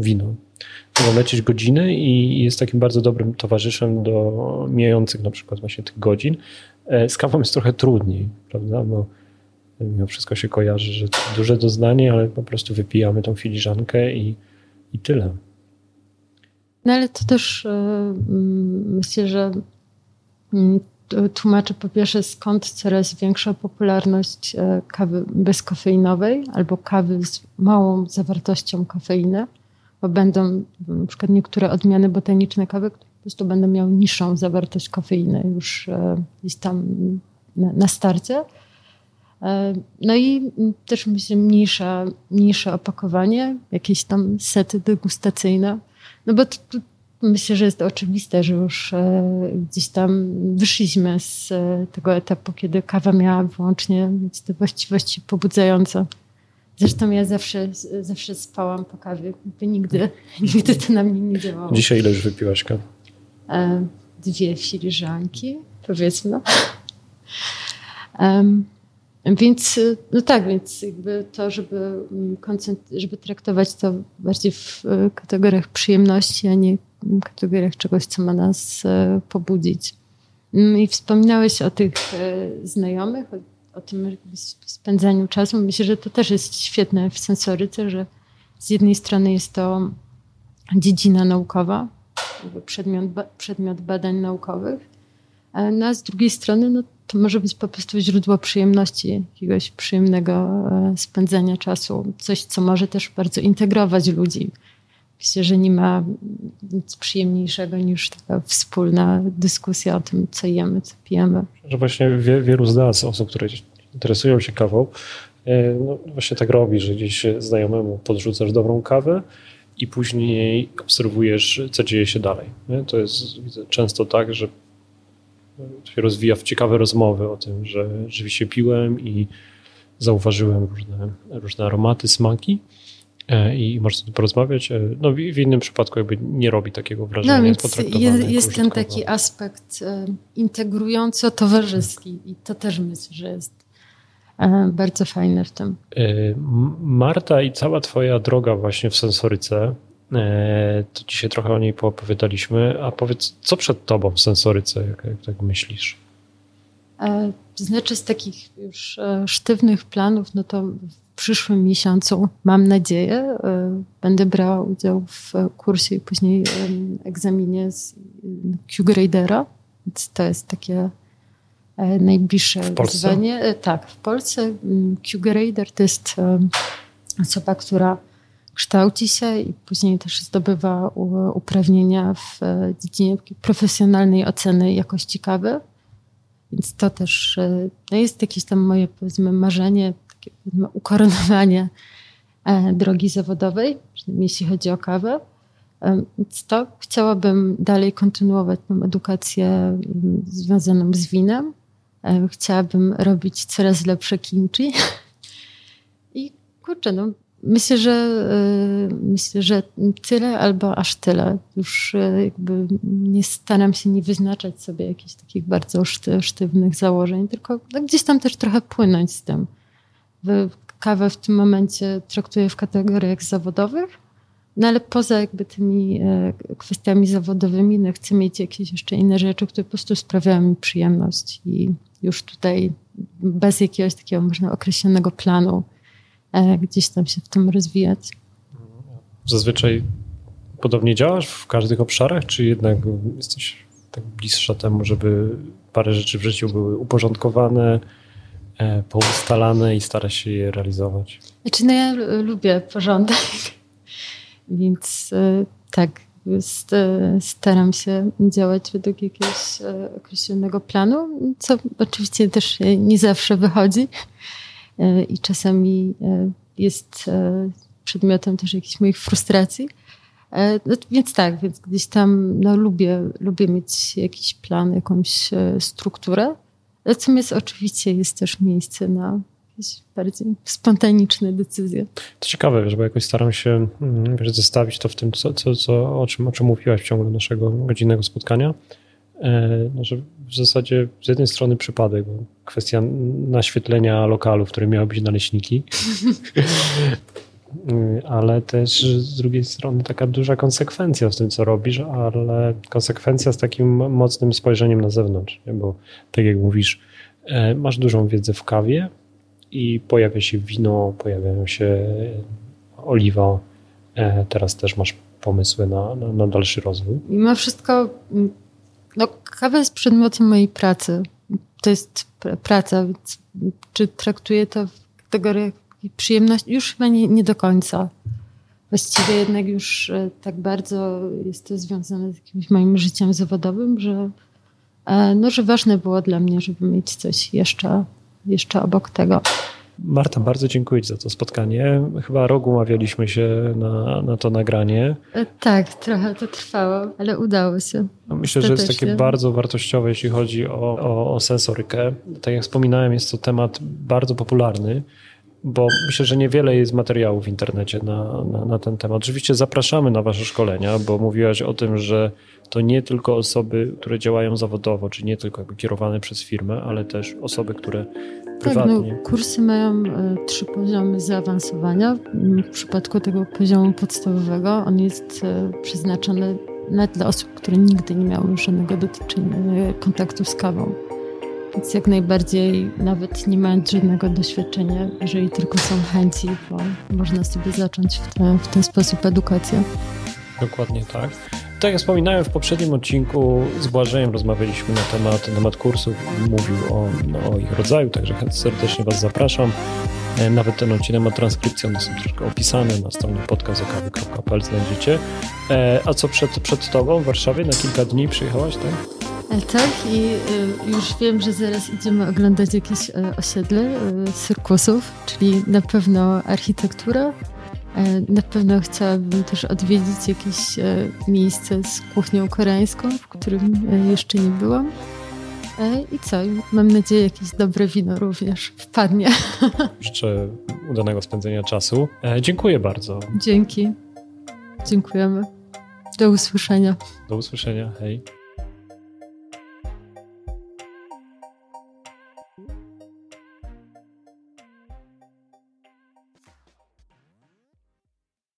wino. Mogą lecieć godziny i jest takim bardzo dobrym towarzyszem do mijających na przykład właśnie tych godzin. E, z kawą jest trochę trudniej, prawda? Bo mimo wszystko się kojarzy, że duże doznanie, ale po prostu wypijamy tą filiżankę i, i tyle. No ale to też yy, myślę, że yy, tłumaczy po pierwsze skąd coraz większa popularność yy, kawy bezkofeinowej albo kawy z małą zawartością kofeiny, bo będą na przykład niektóre odmiany botaniczne kawy, które po prostu będą miały niższą zawartość kofeiny już gdzieś tam na, na starcie. E, no i też myślę mniejsze, mniejsze opakowanie, jakieś tam sety degustacyjne. No bo to, to myślę, że jest oczywiste, że już e, gdzieś tam wyszliśmy z e, tego etapu, kiedy kawa miała wyłącznie mieć te właściwości pobudzające. Zresztą ja zawsze, zawsze spałam po kawie. Nigdy, nigdy to na mnie nie działało. Dzisiaj ile już wypiłaś kawy? Dwie filiżanki, powiedzmy. Um, więc, y, no tak, więc jakby to, żeby, mm, żeby traktować to bardziej w y, kategoriach przyjemności, a nie w kategoriach czegoś, co ma nas y, pobudzić. Mm, I wspominałeś o tych znajomych, o, o tym spędzaniu czasu. Myślę, że to też jest świetne w sensoryce, że z jednej strony jest to dziedzina naukowa, przedmiot, przedmiot badań naukowych. No a z drugiej strony no, to może być po prostu źródło przyjemności, jakiegoś przyjemnego e, spędzania czasu, coś, co może też bardzo integrować ludzi. Myślę, że nie ma nic przyjemniejszego niż taka wspólna dyskusja o tym, co jemy, co pijemy. Że właśnie wie, wielu z nas, osób, które interesują się kawą, e, no właśnie tak robi, że gdzieś znajomemu podrzucasz dobrą kawę i później obserwujesz, co dzieje się dalej. To jest często tak, że się rozwija w ciekawe rozmowy o tym, że rzeczywiście piłem i zauważyłem różne, różne aromaty, smaki e, i można tu porozmawiać. E, no, w, innym przypadku jakby nie robi takiego wrażenia. No więc jest, jest ten taki aspekt e, integrująco-towarzyski i to też myślę, że jest bardzo fajne w tym. Marta i cała twoja droga właśnie w sensoryce, to dzisiaj trochę o niej poopowiadaliśmy, a powiedz, co przed tobą w sensoryce, jak, jak tak myślisz? Znaczy z takich już sztywnych planów, no to przyszłym miesiącu, mam nadzieję, e, będę brała udział w kursie i później egzaminie z Q-Gradera. Więc to jest takie e, najbliższe w wyzwanie. E, tak, w Polsce Q-Grader to jest osoba, która kształci się i później też zdobywa uprawnienia w dziedzinie profesjonalnej oceny jakości kawy. Więc to też no jest jakieś tam moje powiedzmy marzenie, ukoronowanie e, drogi zawodowej, jeśli chodzi o kawę. E, więc to chciałabym dalej kontynuować tą edukację związaną z winem. E, chciałabym robić coraz lepsze kimchi. I kurczę, no, myślę, że myślę, że tyle albo aż tyle. Już jakby nie staram się nie wyznaczać sobie jakichś takich bardzo sztywnych założeń, tylko no, gdzieś tam też trochę płynąć z tym kawę w tym momencie traktuję w kategoriach zawodowych, no ale poza jakby tymi e, kwestiami zawodowymi, no chcę mieć jakieś jeszcze inne rzeczy, które po prostu sprawiają mi przyjemność i już tutaj bez jakiegoś takiego można określonego planu gdzieś tam się w tym rozwijać. Zazwyczaj podobnie działasz w każdych obszarach, czy jednak jesteś tak bliższa temu, żeby parę rzeczy w życiu były uporządkowane, E, poustalane i stara się je realizować? Znaczy, no ja lubię porządek, więc e, tak, e, staram się działać według jakiegoś określonego planu, co oczywiście też nie zawsze wychodzi i czasami jest przedmiotem też jakichś moich frustracji. No, więc tak, więc gdzieś tam no, lubię, lubię mieć jakiś plan, jakąś strukturę. Natomiast oczywiście jest też miejsce na jakieś bardziej spontaniczne decyzje. To ciekawe, wiesz, bo jakoś staram się mm, wiesz, zestawić to w tym, co, co, co, o, czym, o czym mówiłaś w ciągu naszego godzinnego spotkania. E, no, że w zasadzie z jednej strony przypadek, bo kwestia naświetlenia lokalu, w którym miały być naleśniki, ale też z drugiej strony taka duża konsekwencja w tym, co robisz, ale konsekwencja z takim mocnym spojrzeniem na zewnątrz, nie? bo tak jak mówisz, e, masz dużą wiedzę w kawie i pojawia się wino, pojawiają się oliwa, e, teraz też masz pomysły na, na, na dalszy rozwój. Mimo wszystko, no, kawa jest przedmiotem mojej pracy. To jest praca, więc czy traktuję to w kategoriach przyjemność już chyba nie, nie do końca. Właściwie jednak już e, tak bardzo jest to związane z jakimś moim życiem zawodowym, że, e, no, że ważne było dla mnie, żeby mieć coś jeszcze, jeszcze obok tego. Marta, bardzo dziękuję Ci za to spotkanie. Chyba rok umawialiśmy się na, na to nagranie. E, tak, trochę to trwało, ale udało się. No myślę, że jest takie bardzo wartościowe, jeśli chodzi o, o, o sensorykę. Tak jak wspominałem, jest to temat bardzo popularny bo myślę, że niewiele jest materiałów w internecie na, na, na, ten temat. Oczywiście zapraszamy na Wasze szkolenia, bo mówiłaś o tym, że to nie tylko osoby, które działają zawodowo, czy nie tylko jakby kierowane przez firmę, ale też osoby, które prywatnie. Tak, no, kursy mają e, trzy poziomy zaawansowania. W przypadku tego poziomu podstawowego on jest e, przeznaczony nawet dla osób, które nigdy nie miały żadnego dotyczenia, e, kontaktu z kawą. Więc jak najbardziej, nawet nie mając żadnego doświadczenia, jeżeli tylko są chęci, to można sobie zacząć w, te, w ten sposób edukację. Dokładnie tak. Tak jak wspominałem w poprzednim odcinku, z Błażejem rozmawialiśmy na temat, temat kursów, mówił o, no, o ich rodzaju, także serdecznie Was zapraszam. E, nawet ten odcinek ma transkrypcję, one są troszkę opisane na stronie podcastokawy.pl znajdziecie. E, a co przed, przed Tobą w Warszawie? Na kilka dni przyjechałaś, tak? E, tak i już wiem, że zaraz idziemy oglądać jakieś osiedle cyrkusów, czyli na pewno architektura, na pewno chciałabym też odwiedzić jakieś miejsce z kuchnią koreańską, w którym jeszcze nie byłam. E, I co? Mam nadzieję, jakieś dobre wino również wpadnie. Życzę udanego spędzenia czasu. E, dziękuję bardzo. Dzięki. Dziękujemy. Do usłyszenia. Do usłyszenia. Hej.